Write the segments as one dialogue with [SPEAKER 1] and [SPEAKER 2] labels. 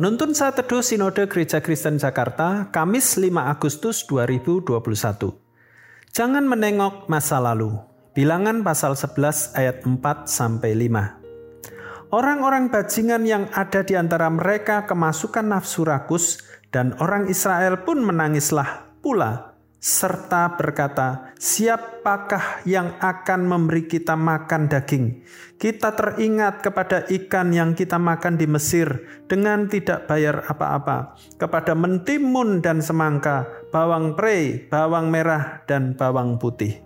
[SPEAKER 1] Penuntun saat teduh Sinode Gereja Kristen Jakarta, Kamis 5 Agustus 2021. Jangan menengok masa lalu. Bilangan pasal 11 ayat 4 sampai 5. Orang-orang bajingan yang ada di antara mereka kemasukan nafsu rakus dan orang Israel pun menangislah pula serta berkata, "Siapakah yang akan memberi kita makan daging?" Kita teringat kepada ikan yang kita makan di Mesir dengan tidak bayar apa-apa, kepada mentimun dan semangka, bawang prei, bawang merah, dan bawang putih.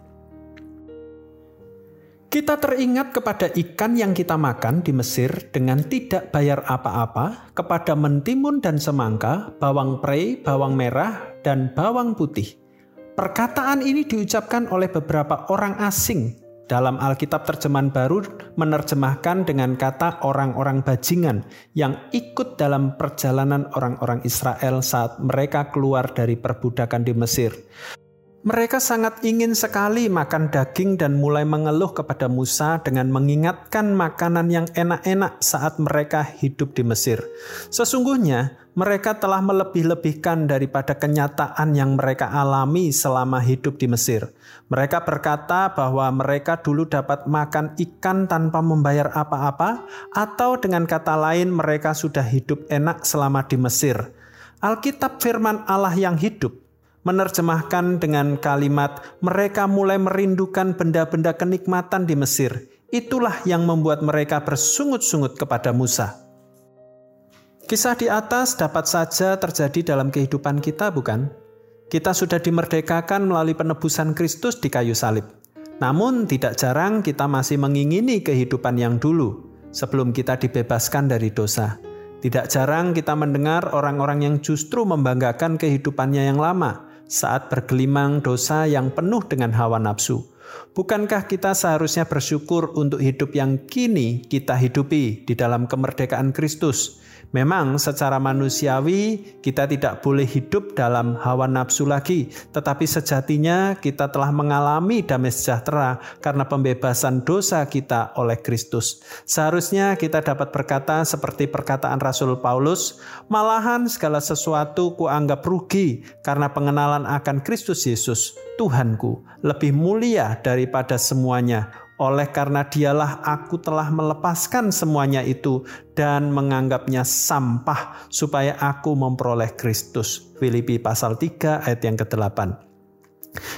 [SPEAKER 1] Kita teringat kepada ikan yang kita makan di Mesir dengan tidak bayar apa-apa, kepada mentimun dan semangka, bawang prei, bawang merah, dan bawang putih. Perkataan ini diucapkan oleh beberapa orang asing dalam Alkitab terjemahan baru menerjemahkan dengan kata orang-orang bajingan yang ikut dalam perjalanan orang-orang Israel saat mereka keluar dari perbudakan di Mesir. Mereka sangat ingin sekali makan daging dan mulai mengeluh kepada Musa dengan mengingatkan makanan yang enak-enak saat mereka hidup di Mesir. Sesungguhnya, mereka telah melebih-lebihkan daripada kenyataan yang mereka alami selama hidup di Mesir. Mereka berkata bahwa mereka dulu dapat makan ikan tanpa membayar apa-apa, atau dengan kata lain, mereka sudah hidup enak selama di Mesir. Alkitab Firman Allah yang hidup menerjemahkan dengan kalimat mereka mulai merindukan benda-benda kenikmatan di Mesir. Itulah yang membuat mereka bersungut-sungut kepada Musa. Kisah di atas dapat saja terjadi dalam kehidupan kita, bukan? Kita sudah dimerdekakan melalui penebusan Kristus di kayu salib. Namun, tidak jarang kita masih mengingini kehidupan yang dulu sebelum kita dibebaskan dari dosa. Tidak jarang kita mendengar orang-orang yang justru membanggakan kehidupannya yang lama, saat bergelimang dosa yang penuh dengan hawa nafsu. Bukankah kita seharusnya bersyukur untuk hidup yang kini kita hidupi di dalam kemerdekaan Kristus? Memang secara manusiawi kita tidak boleh hidup dalam hawa nafsu lagi, tetapi sejatinya kita telah mengalami damai sejahtera karena pembebasan dosa kita oleh Kristus. Seharusnya kita dapat berkata seperti perkataan Rasul Paulus, malahan segala sesuatu kuanggap rugi karena pengenalan akan Kristus Yesus, Tuhanku, lebih mulia daripada semuanya oleh karena dialah aku telah melepaskan semuanya itu dan menganggapnya sampah supaya aku memperoleh Kristus. Filipi pasal 3 ayat yang ke-8.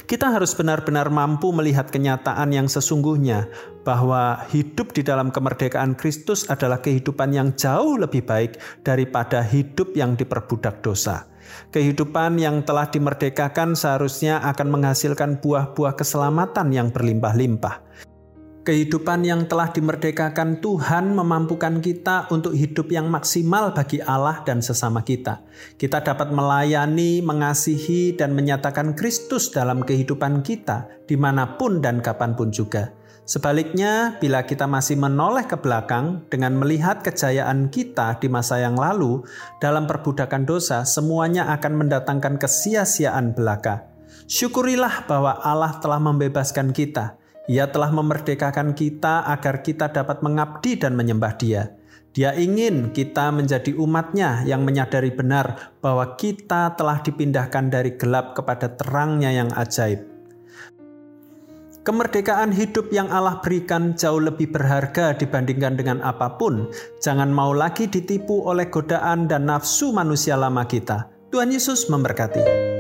[SPEAKER 1] Kita harus benar-benar mampu melihat kenyataan yang sesungguhnya bahwa hidup di dalam kemerdekaan Kristus adalah kehidupan yang jauh lebih baik daripada hidup yang diperbudak dosa. Kehidupan yang telah dimerdekakan seharusnya akan menghasilkan buah-buah keselamatan yang berlimpah-limpah. Kehidupan yang telah dimerdekakan Tuhan memampukan kita untuk hidup yang maksimal bagi Allah dan sesama kita. Kita dapat melayani, mengasihi, dan menyatakan Kristus dalam kehidupan kita di mana pun dan kapan pun juga. Sebaliknya, bila kita masih menoleh ke belakang dengan melihat kejayaan kita di masa yang lalu dalam perbudakan dosa, semuanya akan mendatangkan kesia-siaan belaka. Syukurilah bahwa Allah telah membebaskan kita ia telah memerdekakan kita agar kita dapat mengabdi dan menyembah Dia. Dia ingin kita menjadi umatnya yang menyadari benar bahwa kita telah dipindahkan dari gelap kepada terangnya yang ajaib. Kemerdekaan hidup yang Allah berikan jauh lebih berharga dibandingkan dengan apa pun. Jangan mau lagi ditipu oleh godaan dan nafsu manusia lama kita. Tuhan Yesus memberkati.